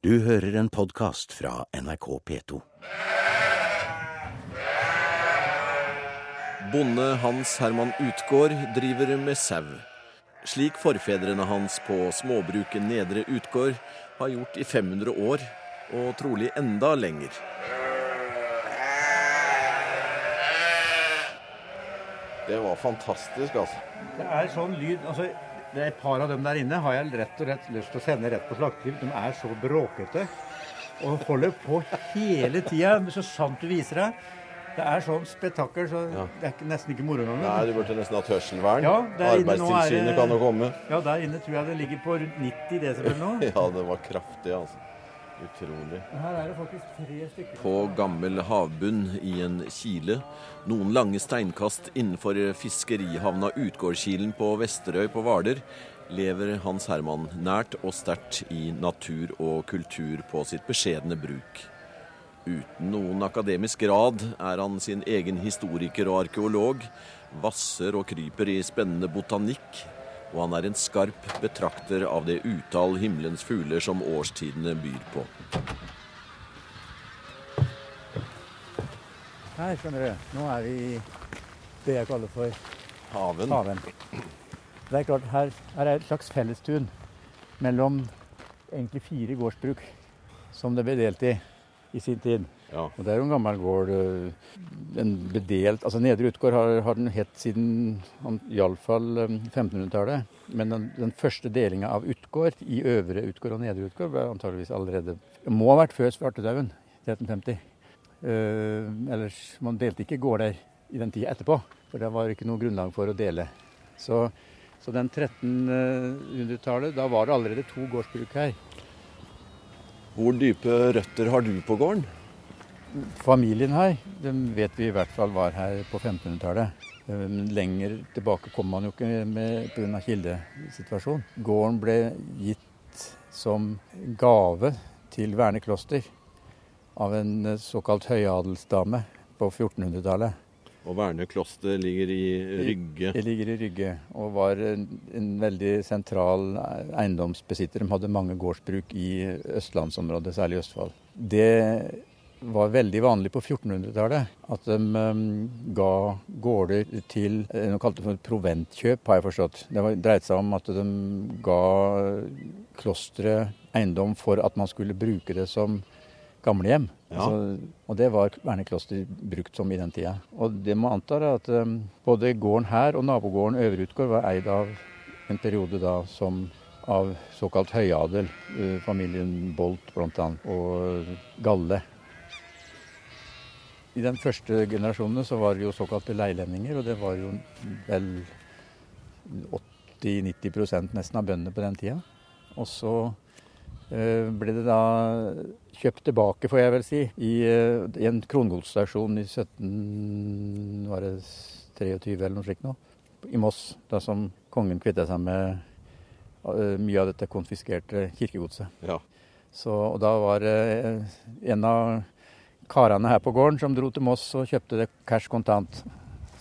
Du hører en podkast fra NRK P2. Bonde Hans Herman Utgård driver med sau. Slik forfedrene hans på småbruket Nedre Utgård har gjort i 500 år, og trolig enda lenger. Det var fantastisk, altså. Det er sånn lyd altså, det er Et par av dem der inne har jeg rett og rett lyst til å sende rett på slakteriet. De er så bråkete og holder på hele tida. Så sant du viser deg. Det er sånn spetakkel, så Ja. det er nesten ikke moro engang. Nei, du burde nesten hatt hørselvern. Ja, Arbeidstilsynet kan jo komme. Ja, der inne tror jeg det ligger på rundt 90 desibel nå. Ja, det var kraftig, altså. Utrolig. På gammel havbunn i en kile, noen lange steinkast innenfor fiskerihavna Utgårdkilen på Vesterøy på Hvaler, lever Hans Herman nært og sterkt i natur og kultur på sitt beskjedne bruk. Uten noen akademisk grad er han sin egen historiker og arkeolog, vasser og kryper i spennende botanikk, og han er en skarp betrakter av det utall himmelens fugler som årstidene byr på. Her, skjønner du. Nå er vi i det jeg kaller for Haven. haven. Det er klart, her, her er et slags fellestun mellom egentlig fire gårdsbruk som det ble delt i i sin tid. Ja. Og det er jo en gammel gård. øh, En bedelt altså Nedre Utgård har, har den hett siden iallfall øh, 1500-tallet. Men den, den første delinga av Utgård i Øvre Utgård og Nedre Utgård ble antageligvis allerede må ha vært før svartedauden, 1350. Uh, ellers Man delte ikke gårder i den tida etterpå, for det var ikke noe grunnlag for å dele. Så, så den 1300-tallet, da var det allerede to gårdsbruk her. Hvor dype røtter har du på gården? Familien her, den vet vi i hvert fall var her på 1500-tallet. Eh, lenger tilbake kom man jo ikke med pga. kildesituasjonen. Gården ble gitt som gave til Verne kloster av en eh, såkalt høyadelsdame på 1400-tallet. Og Verne kloster ligger i Rygge. Det ligger i Rygge og var en, en veldig sentral eiendomsbesitter. De hadde mange gårdsbruk i østlandsområdet, særlig i Østfold. Det var veldig vanlig på 1400-tallet at de um, ga gårder til eh, Noe kalte for proventkjøp, har jeg forstått. Det var, dreide seg om at de ga klosteret eiendom for at man skulle bruke det som gamlehjem. Ja. Altså, og det var Vernekloster brukt som i den tida. Og det man antar er at um, både gården her og nabogården Øverutgård var eid av en periode da som av såkalt høyadel. eh, familien Bolt bl.a. og Galle. I den første generasjonen så var det jo såkalte leilendinger, og det var jo vel 80-90 nesten av bøndene på den tida. Og så eh, ble det da kjøpt tilbake, får jeg vel si, i, eh, i en krongodsstasjon i 17... Var det 23 eller noe slikt nå? I Moss, da som kongen kvitta seg med eh, mye av dette konfiskerte kirkegodset. Ja. Så, og da var en av karene her på gården som dro til Moss og kjøpte det cash kontant.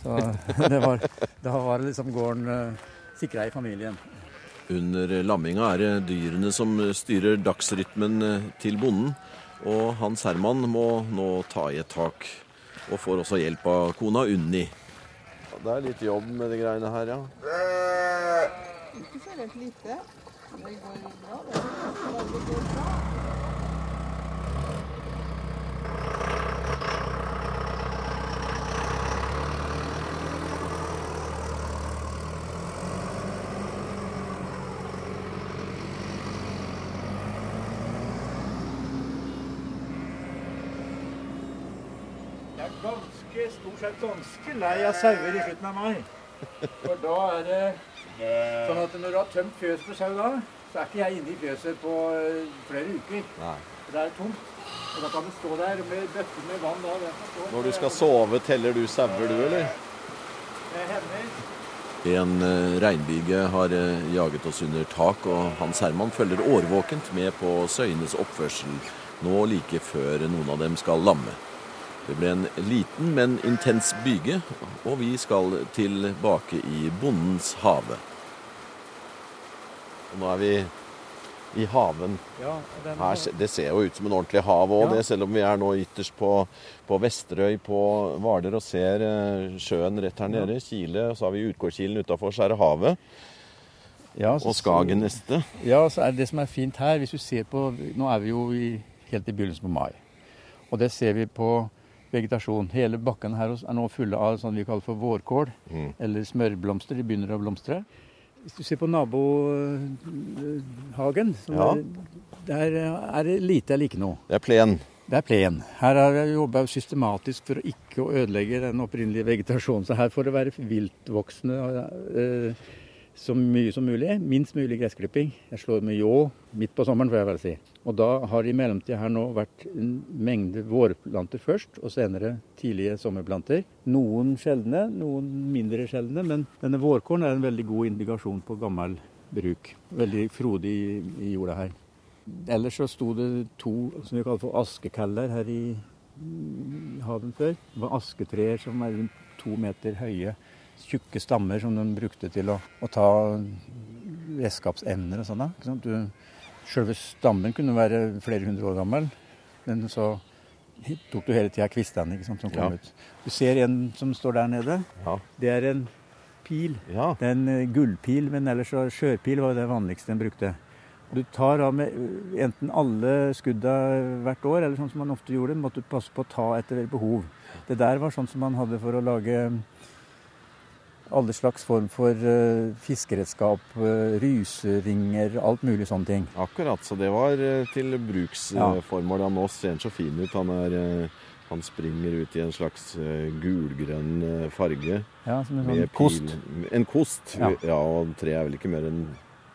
Så det var, da var liksom gården uh, sikra i familien. Under lamminga er det dyrene som styrer dagsrytmen eh, til bonden. Og Hans Herman må nå ta i et tak, og får også hjelp av kona Unni. Det er litt jobb med de greiene her, ja. Ikke så rett lite. Det går bra, det. Det går bra. Ganske, stort sett ganske lei av sauer i slutten av mai. For da er det sånn at når du har tømt fjøset for sau da, så er ikke jeg inne i fjøset på eh, flere uker. Nei. For det er tomt. Og da kan du stå der med bøtter med vann da. Når du skal sove, teller du sauer, du, eller? Det hender. En eh, regnbyge har eh, jaget oss under tak, og Hans Herman følger årvåkent med på søyenes oppførsel nå like før noen av dem skal lamme. Det ble en liten, men intens byge, og vi skal tilbake i bondens hage. Nå er vi i haven. Ja, den, Her, det ser jo ut som en ordentlig hav òg, Ja. selv om vi er nå ytterst på, på Vesterøy på Hvaler og ser eh, sjøen rett her nede. Kile, så har vi Utgårdskilen utafor, så er det havet. ja, så- Og Skagen neste. Ja, så er det det som er fint her, hvis du ser på Nå er vi jo i, helt i begynnelsen på mai. Og det ser vi på vegetasjon. Hele bakken her er nå fulle av sånn vi kaller for vårkål, Mm. eller smørblomster. De begynner å blomstre. Hvis du ser på nabohagen, Ja. er, der er det lite eller ikke noe. Det er plen. Det er plen. Her har jeg jobba systematisk for å ikke ødelegge den opprinnelige vegetasjonen. Så her får det være viltvoksende eh, så mye som mulig. Minst mulig gressklipping. Jeg slår med ljå midt på sommeren, får jeg vel si. Og da har det i mellomtida her nå vært en mengde vårplanter først, og senere tidlige sommerplanter. Noen sjeldne, noen mindre sjeldne, men denne vårkålen er en veldig god indikasjon på gammel bruk. Veldig frodig i, jorda her. Ellers så sto det to som vi kaller for askekaller her i haven før. Det var asketreer som er rundt to meter høye. Tjukke stammer som de brukte til å, å ta redskapsender og sånn. Selve stammen kunne være flere hundre år gammel, men så tok du hele tida kvistene som kom Ja. ut. Du ser en som står der nede. Ja. Det er en pil. ja. Det er en eh, gullpil, men ellers så skjørpil var det vanligste en brukte. Du tar av med eh, enten alle skudda hvert år, eller sånn som man ofte gjorde, måtte du passe på å ta etter behov. Det der var sånn som man hadde for å lage alle slags form for uh, fiskeredskap, uh, ryseringer, alt mulig sånne ting. Akkurat. Så det var uh, til bruksformål. Ja. Nå ser han så fin ut. Han, er, eh, han springer ut i en slags eh, gulgrønn eh, farge. Ja, som en sånn kost. En kost. Ja. Ja. og tre er vel ikke mer enn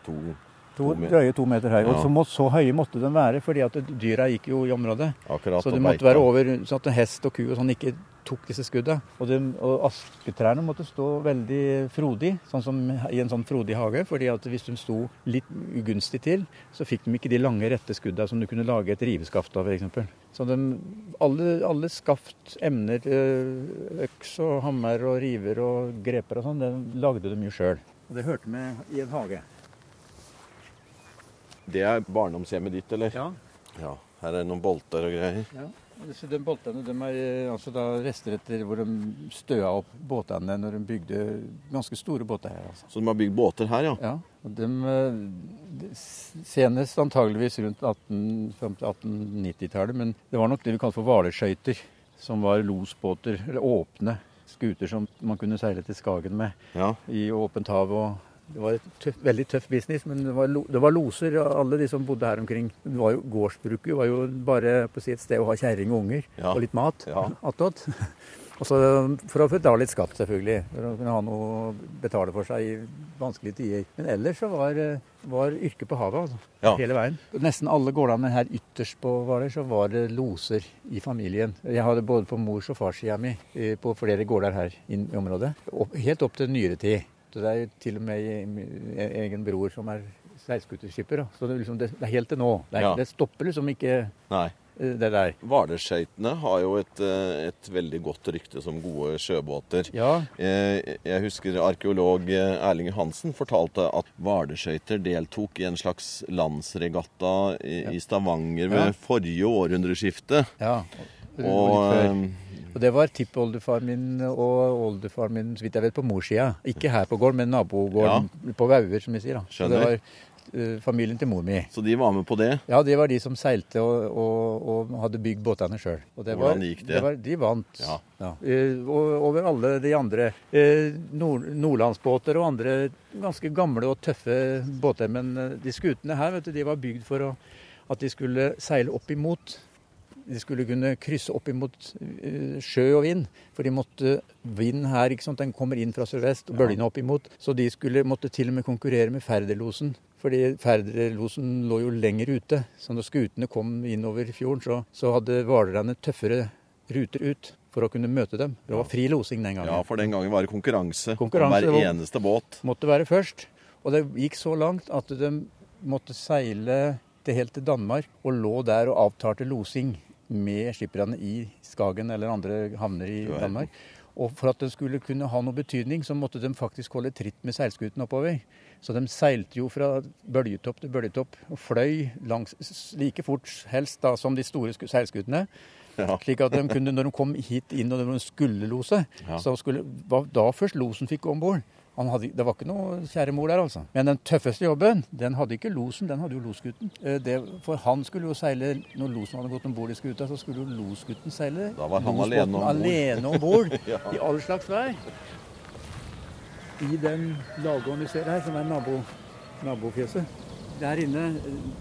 to To, to drøye to meter høy. Og så, må, så høye måtte de være, fordi at dyra gikk jo i området. akkurat. Så det måtte beita. være over så at hest og ku og sånn ikke tok disse skudda. Og, de, og asketrærne måtte stå veldig frodig, sånn som i en sånn frodig hage. fordi at hvis de sto litt ugunstig til, så fikk de ikke de lange, rette skudda som du kunne lage et riveskaft av, f.eks. Så de, alle, alle skaft, emner, eh, øks og hammer og river og greper og sånn, det lagde de jo sjøl. Og det hørte med i en hage. Det er barndomshjemmet ditt, eller? Ja, Ja. Her er det noen bolter og greier. Ja, disse de boltene de er eh, altså da rester etter hvor de støa opp båtene når de bygde ganske store båter her. altså. Så de har bygd båter her, ja? Ja, og de, eh, Senest antageligvis rundt 18, til 1890-tallet, men det var nok det vi kalte for hvaleskøyter. Som var losbåter, eller åpne skuter som man kunne seile til Skagen med Ja. i åpent hav. og det var et tøff, veldig tøff business, men det var, lo- det var loser. Alle de som bodde her omkring. Det var jo, gårdsbruket var jo bare på å si et sted å ha kjerring og unger Ja. og litt mat Ja. attåt. Og så for å betale litt skatt, selvfølgelig. For å kunne ha noe å betale for seg i vanskelige tider. Men ellers så var, eh, var yrket på havet, altså. Ja. Hele veien. Nesten alle gårdene her ytterst på Hvaler, så var det loser i familien. Jeg hadde både på mors- og farssida mi eh, på flere gårder her i i området. Helt opp til nyere tid. Er jo til og med en egen bror som er seilskuterskipper. Så det er, liksom, det, er helt til nå. Det, er, Ja. det stopper liksom ikke Nei. eh, det der. Hvaleskøytene har jo et, eh, et veldig godt rykte som gode sjøbåter. Ja, Jeg, Jeg husker arkeolog eh, Erling Hansen fortalte at hvaleskøyter deltok i en slags landsregatta i i Stavanger ved Ja. forrige århundreskifte. ja. Og eh, Og det var tippoldefar min og oldefar min, så vidt jeg vet, på morssida. Ikke her på gården, men nabogården på Vauer, som vi sier. da. Så det var uh, familien til mor mi. Så de var med på det. Ja, det var de som seilte og, og, og hadde bygd båtene sjøl. Hvordan gikk det? var, de vant. Ja. ja. Uh, over alle de andre. Uh, nord, nordlandsbåter og andre ganske gamle og tøffe båter. Men de skutene her vet du, de var bygd for å, at de skulle seile opp imot de skulle kunne krysse opp imot eh, sjø og vind. For de måtte vind her, ikke sant? den kommer inn fra sørvest og bølgene opp imot. Så de skulle, måtte til og med konkurrere med Færderlosen. Fordi Færderlosen lå jo lenger ute. Så når skutene kom innover fjorden, så, så hadde hvalerne tøffere ruter ut for å kunne møte dem. Det var fri losing den gangen. Ja, for den gangen var det konkurranse, Konkurranse, om hver eneste båt. Måtte være først. Og det gikk så langt at de måtte seile til helt til Danmark og lå der og avtalte losing med skipperne i Skagen eller andre havner i Danmark. Og for at det skulle kunne ha noe betydning, så måtte de faktisk holde tritt med seilskuten oppover. Så de seilte jo fra bølgetopp til bølgetopp og fløy langs, like fort helst da som de store sku- seilskutene. Ja. Slik at de kunne, når de kom hit inn og de skulle lose, Ja. så skulle, da først losen fikk om bord. Han hadde, det var ikke noe kjære mor der, altså. Men den tøffeste jobben, den hadde ikke losen, den hadde jo losgutten. Eh, Det, for han skulle jo seile, når losen hadde gått om bord i skuta, så skulle jo losgutten seile. Da var han losbåten alene om bord. Ja. I all slags vær. I den ladegården vi ser her, som er nabo, nabofjeset. Der inne,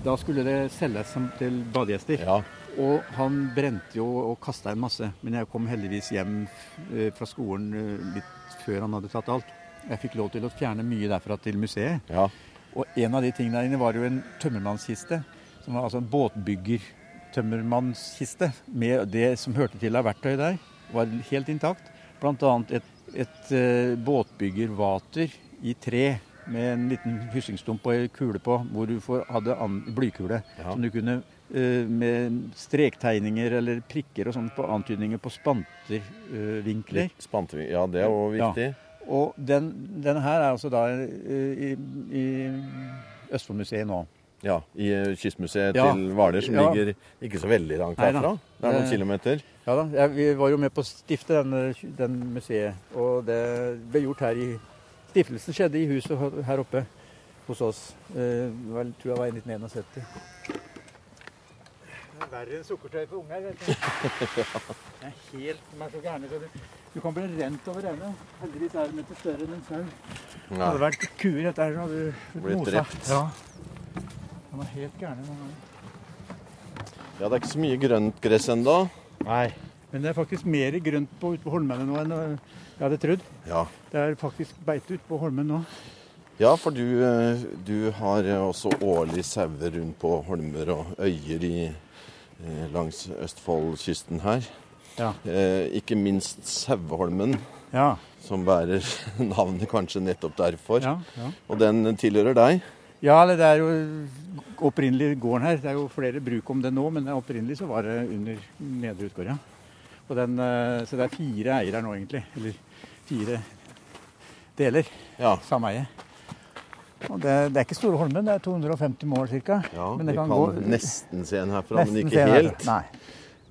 da skulle det selges som til badegjester. Ja. Og han brente jo og kasta en masse. Men jeg kom heldigvis hjem eh, fra skolen eh, litt før han hadde tatt alt. Jeg fikk lov til å fjerne mye derfra til museet. ja. Og en av de tingene der inne var jo en tømmermannskiste. Som var altså en båtbygger-tømmermannskiste. Med det som hørte til av verktøy der. Var helt intakt. Annet et, et uh, båtbyggervater i tre. Med en liten hyssingstump og en kule på, hvor du hadde blykule. Ja. Som du kunne uh, med strektegninger eller prikker og sånn på antydninger på spantervinkler. Uh, spanteving. Ja, det er jo Ja. Og den, denne her er altså da eh, i, i Østfoldmuseet nå. Ja, I eh, Kystmuseet Ja. til Hvaler, som Ja. ligger ikke så veldig langt herfra. Det er noen kilometer. Ja da, jeg, Vi var jo med på å stifte den, den museet. Og det ble gjort her i Stiftelsen skjedde i huset her oppe hos oss. Eh, det tror jeg var i 1971. Det er verre enn sukkertøy for unger. Det er helt de er så gærne. Du, du kan bli rent over ende. Heldigvis er de ikke større enn en sau. Hadde det vært kuer dette her, så hadde du Blitt drept. Ja. De er helt gærne noen ganger. ja, det er ikke så mye grønt gress ennå. Nei. Men det er faktisk mer grønt på, ute på Holmene nå enn øh, jeg hadde trodd. Ja. Det er faktisk beite ute på Holmen nå. ja, for du, eh, du har eh, også årlig sauer rundt på holmer og øyer i, eh, langs Østfoldkysten her. Ja. Eh, ikke minst Saueholmen, Ja. som bærer navnet kanskje nettopp derfor. ja, ja. Og den tilhører deg. Ja, det er jo opprinnelig gården her. Det er jo flere bruk om det nå, men opprinnelig så var det under Nedre Utgård, ja. Og den, øh, så det er fire eiere nå, egentlig. Eller fire deler. Ja. Samme eie. Og det, det er ikke Store Holmen, det er 250 mål ca. ja Men det kan, kan gå- nesten se den herfra, men ikke helt. Nei.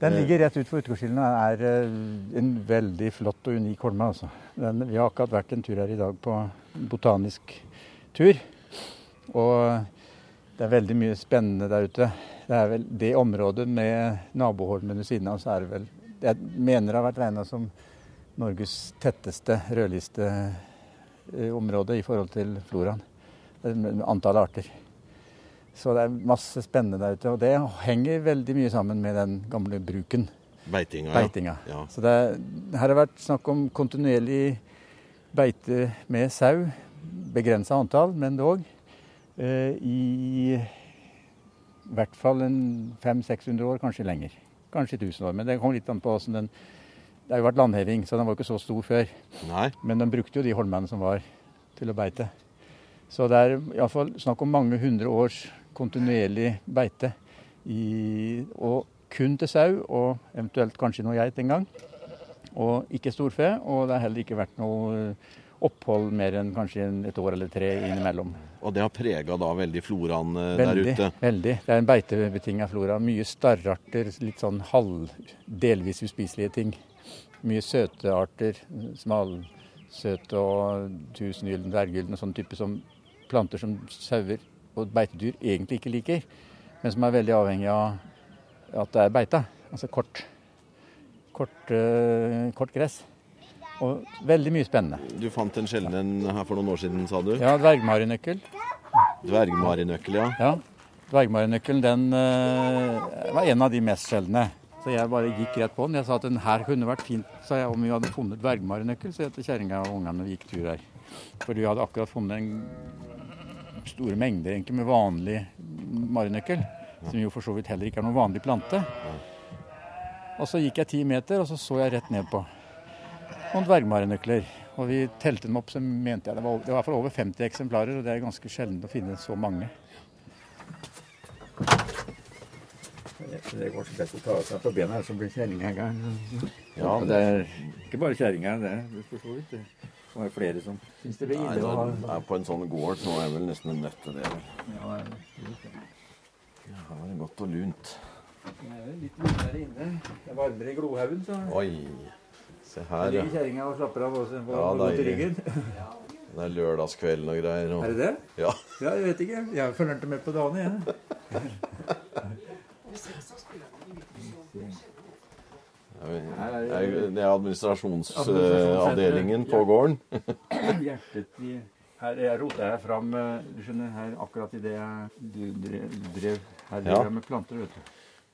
Den Eh. ligger rett ut for Utgårdskilden og er eh, en veldig flott og unik holme. Altså. Den, vi har akkurat vært en tur her i dag på botanisk tur. Og det er veldig mye spennende der ute. Det er vel det området med naboholmen ved siden av, så er det vel Jeg mener det har vært regna som Norges tetteste rødliste eh, område i forhold til floraen. Antall arter. Så det er masse spennende der ute. Og det henger veldig mye sammen med den gamle bruken, Beitinga. beitinga. Ja. Så det, er- her har det vært snakk om kontinuerlig beite med sau. Begrensa antall, men dog. Eh, I hvert fall en 500-600 år, kanskje lenger. Kanskje 1000 år. Men det kom litt an på åssen den Det har jo vært landheving, så den var ikke så stor før. Nei. Men de brukte jo de holmene som var til å beite. Så det er iallfall snakk om mange hundre års kontinuerlig beite. I, og kun til sau, og eventuelt kanskje noe geit en gang. Og ikke storfe. Og det har heller ikke vært noe opphold mer enn kanskje et år eller tre innimellom. Og det har prega da veldig floraen eh, der ute. veldig. Det er en beitebetinga flora. Mye starrarter, litt sånn halv, delvis uspiselige ting. Mye søte arter. Smalsøte og tusenhylden, dverggyllen og sånn type som planter som sauer og beitedyr egentlig ikke liker, men som er veldig avhengig av at det er beita. Altså kort, kort, eh, kort gress. Og veldig mye spennende. Du fant en sjelden en her for noen år siden, sa du? Ja, dvergmarinøkkel. Dvergmarinøkkel, ja. Ja, dvergmarinøkkelen den eh, var en av de mest sjeldne. Så jeg bare gikk rett på den. Jeg sa at den her kunne vært fint sa jeg, om vi hadde funnet dvergmarinøkkel, så jeg til kjerringa og ungene gikk tur her. For vi hadde akkurat funnet en store mengder egentlig med vanlig marinøkkel, som jo for så vidt heller ikke er noen vanlig plante. Og så gikk jeg ti meter, og så så jeg rett ned på noen dvergmarinøkler. Og vi telte dem opp, så mente jeg det var, over- det var i hvert fall over 50 eksemplarer, og det er ganske sjelden å finne så mange. Det går så best å ta seg på bena, så blir kjerringa gæren. Ja, det er ikke bare kjerringa, det er for så vidt. Det var flere som syns det blir Nei, ille å ha er på en sånn gård, så er jeg vel nesten nødt til det. ja, det er- Ja, her var det godt og lunt. det er litt lunere inne. Det er varmere i Glohaugen, så Oi, se her, ja. ligger kjerringa og slapper av også. På, Ja, godt i ryggen. Det er lørdagskvelden og greier. Er det det? Ja. Ja, jeg vet ikke. Jeg følger ikke med på dagene, jeg. Jeg er- Det er administrasjonsavdelingen på gården. Hjertet i Her jeg rota jeg fram eh, Du skjønner, her akkurat idet jeg du- drev, drev Her driver Ja. med planter, vet du.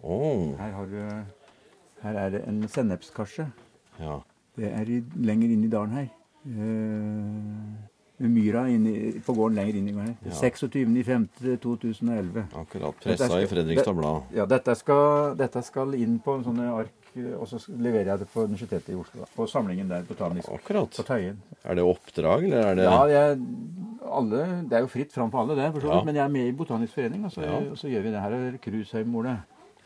Oh. Her har du Her er det en sennepskarse. ja. Det er i, lenger inn i dalen her. Uh, myra inni, på gården lenger inn i gården. Ja. 26.05.2011. Akkurat pressa i Fredrikstad Blad. Ja, dette skal, dette skal inn på en sånne ark, og så leverer jeg det på Universitetet i Oslo. da. På samlingen der, botanisk. Akkurat. På Tøyen. Er det oppdrag, eller er det Ja, jeg, alle, det er jo fritt fram for alle, det. for så vidt, Ja. Men jeg er med i Botanisk forening, og så, Ja. og så gjør vi det. Her er Krusheimmålet.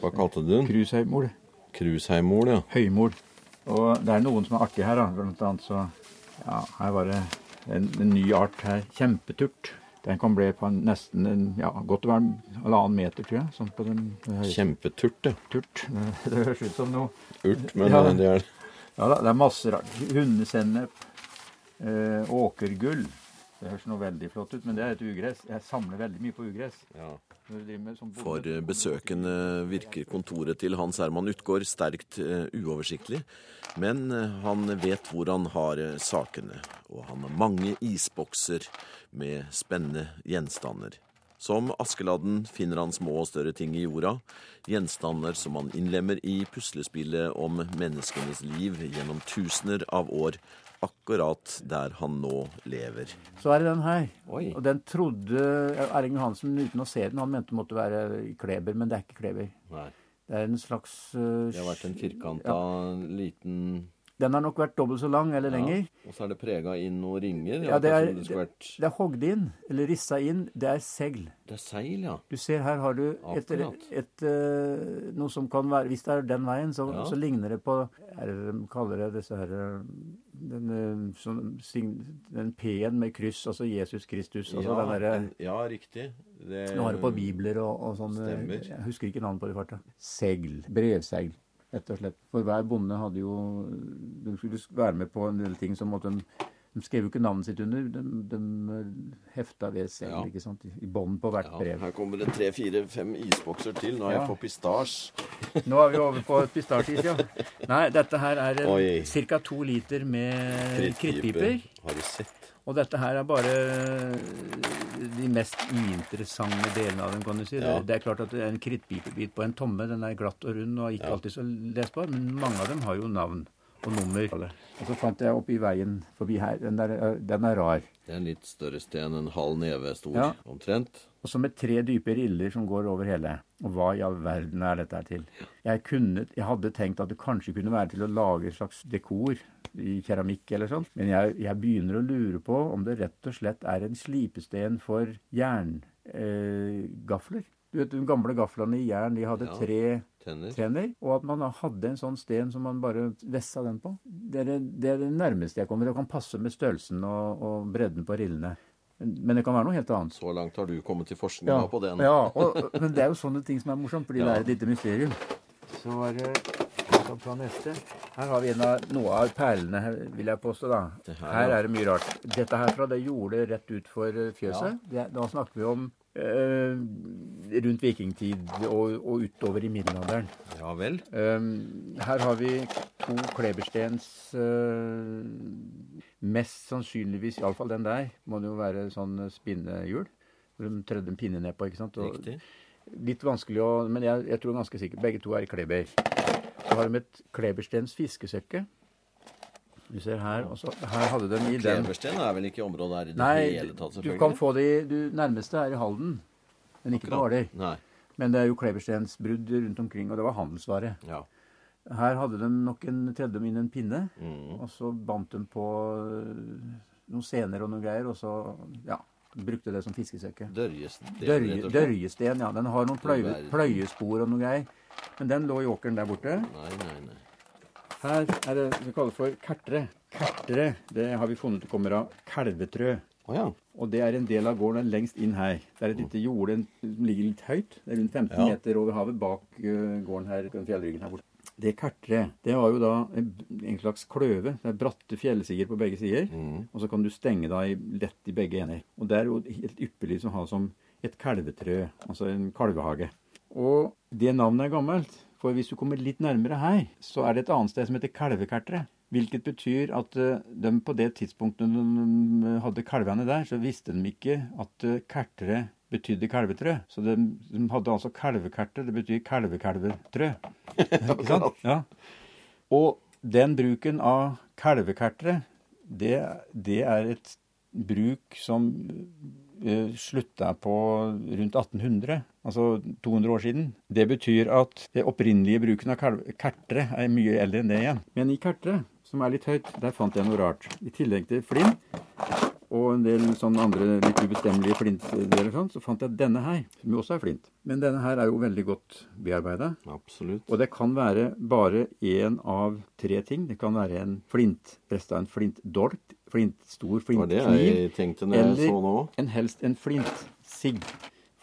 Hva kalte du den? Krusheimmål. Krusheimmål, ja. Høymol. Og det er noen som er artige her, da. Blant annet så Ja, her var det en, en ny art her. Kjempeturt. Den kan bli på nesten en, ja, godt og vel halvannen meter, tror jeg. Sånn på den Kjempeturt, ja. turt. Det, høres ut som noe Urt, men Ja. det er Ja da, det er masse rart. Hundesennep, eh, åkergull. Det høres noe veldig flott ut, men det er et ugress. Jeg samler veldig mye på ugress. ja. Sånn For eh, besøkende virker kontoret til Hans Herman Utgård sterkt eh, uoversiktlig. Men eh, han vet hvor han har sakene, og han har mange isbokser med spennende gjenstander. Som Askeladden finner han små og større ting i jorda, gjenstander som han innlemmer i puslespillet om menneskenes liv gjennom tusener av år, akkurat der han nå lever. Så er det den her. Oi. Og den trodde Erling Johansen, uten å se den, han mente det måtte være kleber, men det er ikke kleber. Nei. Det er en slags uh, Det har vært en firkanta liten Den har nok vært dobbelt så lang eller lenger. Og så er det prega inn noen ringer. Ja, det er, det vært det er hogd inn, eller rissa inn. Det er segl. Det er seil, ja. Du ser her har du et, et, et, eh, noe som kan være Hvis det er den veien, så, Ja. så ligner det på er kaller det disse her eh, den, eh, sånn, den P-en med kryss, altså Jesus Kristus. Altså ja, den derre ja, riktig. Det, Nå har det på bibler og, og sånn. eh, Stemmer. Jeg husker ikke navnet på det i farta. Segl. Brevsegl, rett og slett. For hver bonde hadde jo De skulle være med på en del ting som måtte de de skrev jo ikke navnet sitt under. De, de hefta ved selv Ja. ikke sant? I bånd på hvert Ja, brev. her kommer det tre, fire, fem isbokser til. Nå er Ja. jeg på pistasje. Nå er vi over på pistasjis, ja. Nei, dette her er ca. to liter med krittpiper. Har du sett? Og dette her er bare de mest uinteressante delene av dem, kan du si. Ja. Det, det er klart at en krittpipebit på en tomme, den er glatt og rund og ikke Ja. alltid så lesbar, men mange av dem har jo navn og nummer. Og så fant jeg oppi veien forbi her, den, der, den er rar. Det er en litt større sten, en halv neve stor Ja. omtrent. Og så med tre dype riller som går over hele. Og hva i all verden er dette her til? Jeg, kunne, jeg hadde tenkt at det kanskje kunne være til å lage et slags dekor i keramikk eller sånt. Men jeg, jeg begynner å lure på om det rett og slett er en slipesten for jerngafler. Eh, du vet, De gamle gaflene i jern de hadde Ja. tre Tenner. tenner, og at man hadde en sånn sten som man bare vessa den på. Det er det, nærmeste jeg kommer. Det kan passe med størrelsen og, og bredden på rillene. Men, det kan være noe helt annet. Så langt har du kommet til forskninga på den. Ja, og, men det er jo sånne ting som er morsomt, fordi Ja. det er et lite mysterium. Så var det ta neste. Her har vi en av, noe av perlene, vil jeg påstå. da. Her, Her er det mye rart. Dette her fra det gjorde det rett utfor for fjøset. Det, da snakker vi om eh, rundt vikingtid og, og utover i middelalderen. Ja vel. Um, her har vi to kleberstens uh, Mest sannsynligvis, iallfall den der, må det jo være sånn spinnehjul. Hvor de trødde en pinne ned på. ikke sant? Og Riktig. Litt vanskelig å Men jeg, jeg tror ganske sikkert begge to er i kleber. Så har de et kleberstens fiskesøkke. Du ser her. Og så her hadde de i den Klebersten er vel ikke området her i det Nei, hele tatt, selvfølgelig? du kan få det i du, Nærmeste er i Halden, men ikke på Hvaler. Men det er jo kleberstensbrudd rundt omkring, og det var handelsvare. Ja. Her hadde de nok en, tredde de inn en pinne, Mm. og så bandt de på øh, noen sener og noen greier, og så ja, brukte det som fiskesekke. Dørjesten. Dørje, dørjesten, ja. Den har noen pløye, pløyespor og noe greier. Men den lå i åkeren der borte. Nei, nei, nei. Her er det vi kaller for kertre. Kertre det har vi funnet kommer av kalvetrø. Å ja. Og det er en del av gården lengst inn her. Det er et lite jorde som ligger litt høyt. Det er rundt 15 Ja. meter over havet bak øh, gården her. den fjellryggen her borte. Det kartre, det var jo da en, slags kløve. Det er bratte fjellsider på begge sider. Mm. Og så kan du stenge da lett i begge ender. Og det er jo helt ypperlig som å ha som et kalvetrø, altså en kalvehage. Og det navnet er gammelt. For hvis du kommer litt nærmere her, så er det et annet sted som heter Kalvekertre. Hvilket betyr at eh, de på det tidspunktet de hadde kalvene der, så visste de ikke at kertere betydde kalvetrø. Så de, de hadde altså kalvekerter. Det betyr kalvekalvetrø. Ikke sant? Ja. Og den bruken av kalvekertere, det, det er et bruk som eh, slutta på rundt 1800, altså 200 år siden. Det betyr at det opprinnelige bruken av kertere er mye eldre enn det igjen. Men i kertre, som er litt høyt, der fant jeg noe rart. I tillegg til flint og en del sånne andre litt ubestemmelige flintdeler, sånn, så fant jeg denne her, som jo også er flint. Men denne her er jo veldig godt bearbeida. Absolutt. Og det kan være bare én av tre ting. Det kan være en flint, rest av en flintdolk, flint, stor flintkniv, eller en helst en flintsigg.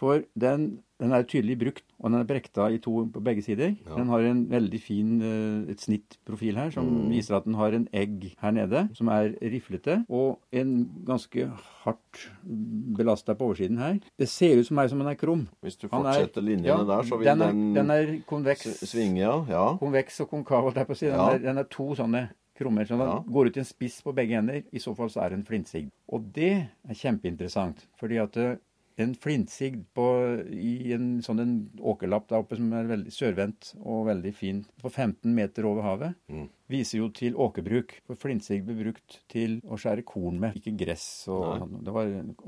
For den, den er tydelig brukt, og den er brekta i to på begge sider. Ja. Den har en veldig fin eh, et snittprofil her, som Mm. viser at den har en egg her nede, som er riflete, og en ganske hardt belasta på oversiden her. Det ser ut som meg som den er krum. Hvis du fortsetter er- linjene ja, der, så vil den den, er, den er konveks. svinge, ja. ja. Konveks og konkav, holdt jeg på å si. Den, er, den er to sånne krummer. Så den Ja. går ut i en spiss på begge ender. I så fall så er det en flintsigd. Og det er kjempeinteressant. Fordi at eh, en flintsigd på, i en sånn en åkerlapp der oppe som er veldig sørvendt og veldig fin, på 15 meter over havet, Mm. viser jo til åkerbruk. For flintsigd ble brukt til å skjære korn med, ikke gress. og Nei. sånn. Det var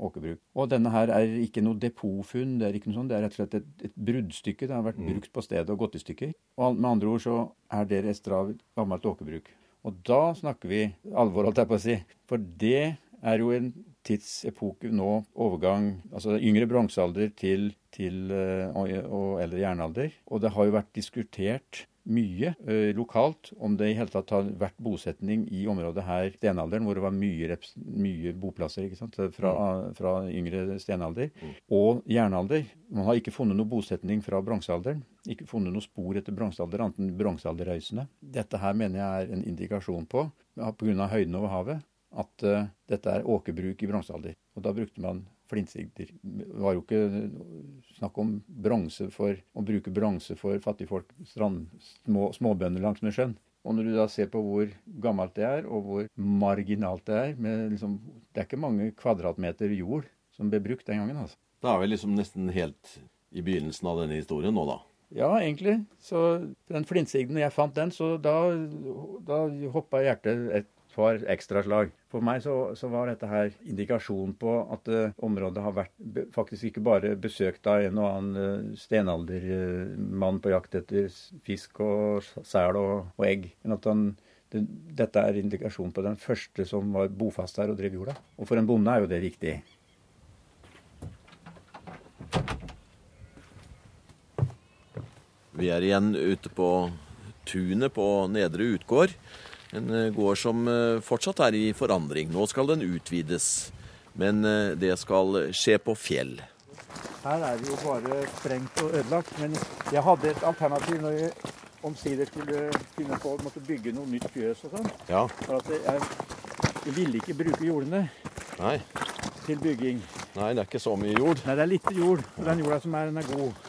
åkerbruk. Og denne her er ikke noe depotfunn, det er ikke noe sånt. Det er rett og slett et, et bruddstykke. Det har vært brukt på stedet og gått i stykker. Og med andre ord så er det rester av gammelt åkerbruk. Og da snakker vi alvor, holdt jeg på å si. For det er jo en tidsepoke nå, overgang Altså yngre bronsealder til, til eh, og, og eldre jernalder. Og det har jo vært diskutert mye eh, lokalt om det i hele tatt har vært bosetning i området her stenalderen, hvor det var mye, mye boplasser ikke sant? Fra, fra yngre stenalder. Og jernalder. Man har ikke funnet noe bosetning fra bronsealderen. Ikke funnet noe spor etter bronsealder, annet enn bronsealderrøysene. Dette her mener jeg er en indikasjon på, pga. høyden over havet, at uh, dette er åkerbruk i bronsealder. Og da brukte man flintsigder. Det var jo ikke snakk om bronse for å bruke bronse for fattigfolk, strand, små, småbønder langs med sjøen. Og når du da ser på hvor gammelt det er, og hvor marginalt det er med liksom, Det er ikke mange kvadratmeter jord som ble brukt den gangen. altså. Da er vi liksom nesten helt i begynnelsen av denne historien nå, da. Ja, egentlig. Så den flintsigden, jeg fant den, så da, da hoppa hjertet et par ekstra slag. For meg så, så var dette her indikasjon på at uh, området har vært be, faktisk ikke bare besøkt av en og annen uh, stenaldermann på jakt etter fisk og sel og, og egg, men at han det, dette er indikasjon på den første som var bofast her og drev jorda. Og for en bonde er jo det viktig. Vi er igjen ute på tunet på Nedre Utgård. En eh, gård som eh, fortsatt er i forandring. Nå skal den utvides. Men eh, det skal skje på fjell. Her er det jo bare sprengt og ødelagt. Men jeg hadde et alternativ når jeg omsider skulle finne på å måtte bygge noe nytt fjøs og sånn. Ja. For at jeg, jeg ville ikke bruke jordene Nei. til bygging. Nei, det er ikke så mye jord. Nei, det er litt jord. Og den jorda som er, den er god.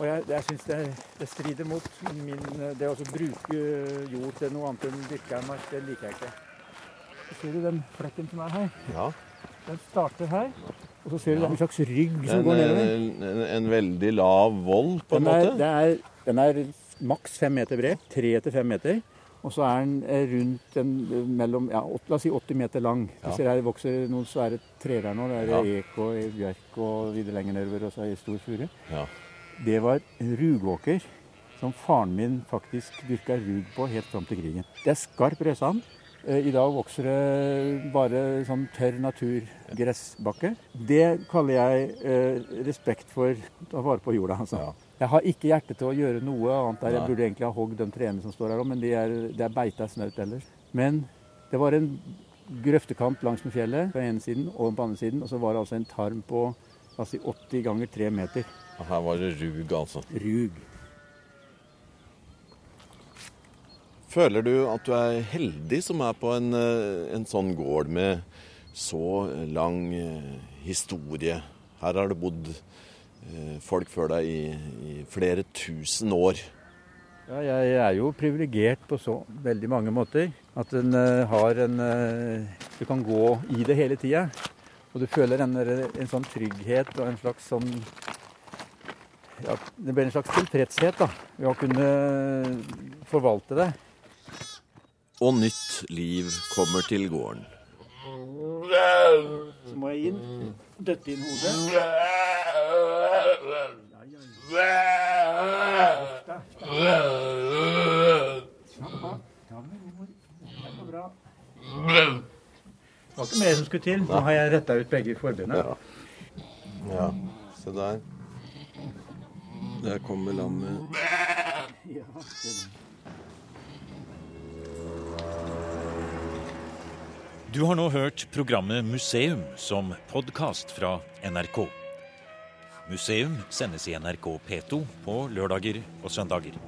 Og jeg, jeg syns det, det strider mot min Det å bruke jord til noe annet enn dyrka mark, det liker jeg ikke. Så ser du den flekken som er her? Ja. Den starter her. Og så ser du er en slags rygg som En, går nedover. en, en, en veldig lav vold, på en Den er, måte. det er, den er maks fem meter bred. Tre til fem meter. Og så er den eh, rundt en, mellom, ja, la oss si 80 meter lang. Du Ja. ser her det vokser noen svære trær her nå. Det er Ja. ek og bjørk og videre lenger nedover og så er det stor furu. Ja. Det var rugåker som faren min faktisk dyrka rug på helt fram til krigen. Det er skarp rødsand. Eh, I dag vokser det bare sånn tørr naturgressbakke. Det kaller jeg eh, respekt for å ta vare på jorda. altså. Ja. Jeg har ikke hjerte til å gjøre noe annet der. Jeg burde egentlig ha hogd de trærne som står her òg, men det er, det er beita snaut ellers. Men det var en grøftekant langs med fjellet på ene siden og på andre siden, og så var det altså en tarm på altså 80 ganger 3 meter. Her var det rug, altså. Rug. Føler du at du er heldig som er på en, eh, en sånn gård med så lang eh, historie? Her har det bodd eh, folk før deg i, i flere tusen år. Ja, jeg er jo privilegert på så veldig mange måter. At en har en Du kan gå i det hele tida. Og du føler en, en sånn trygghet og en slags sånn ja, Det blir en slags tilfredshet da, ved å kunne forvalte det. Og nytt liv kommer til gården. Så må jeg inn, døtte inn hodet. Slapp av. Ta med ro. Det går bra. Var ikke mer som skulle til. Nå har jeg retta ut begge forbindene. Ja. Ja, se der. Der kommer lammet. Ja. Du har nå hørt programmet Museum som podkast fra NRK. Museum sendes i NRK P2 på lørdager og søndager.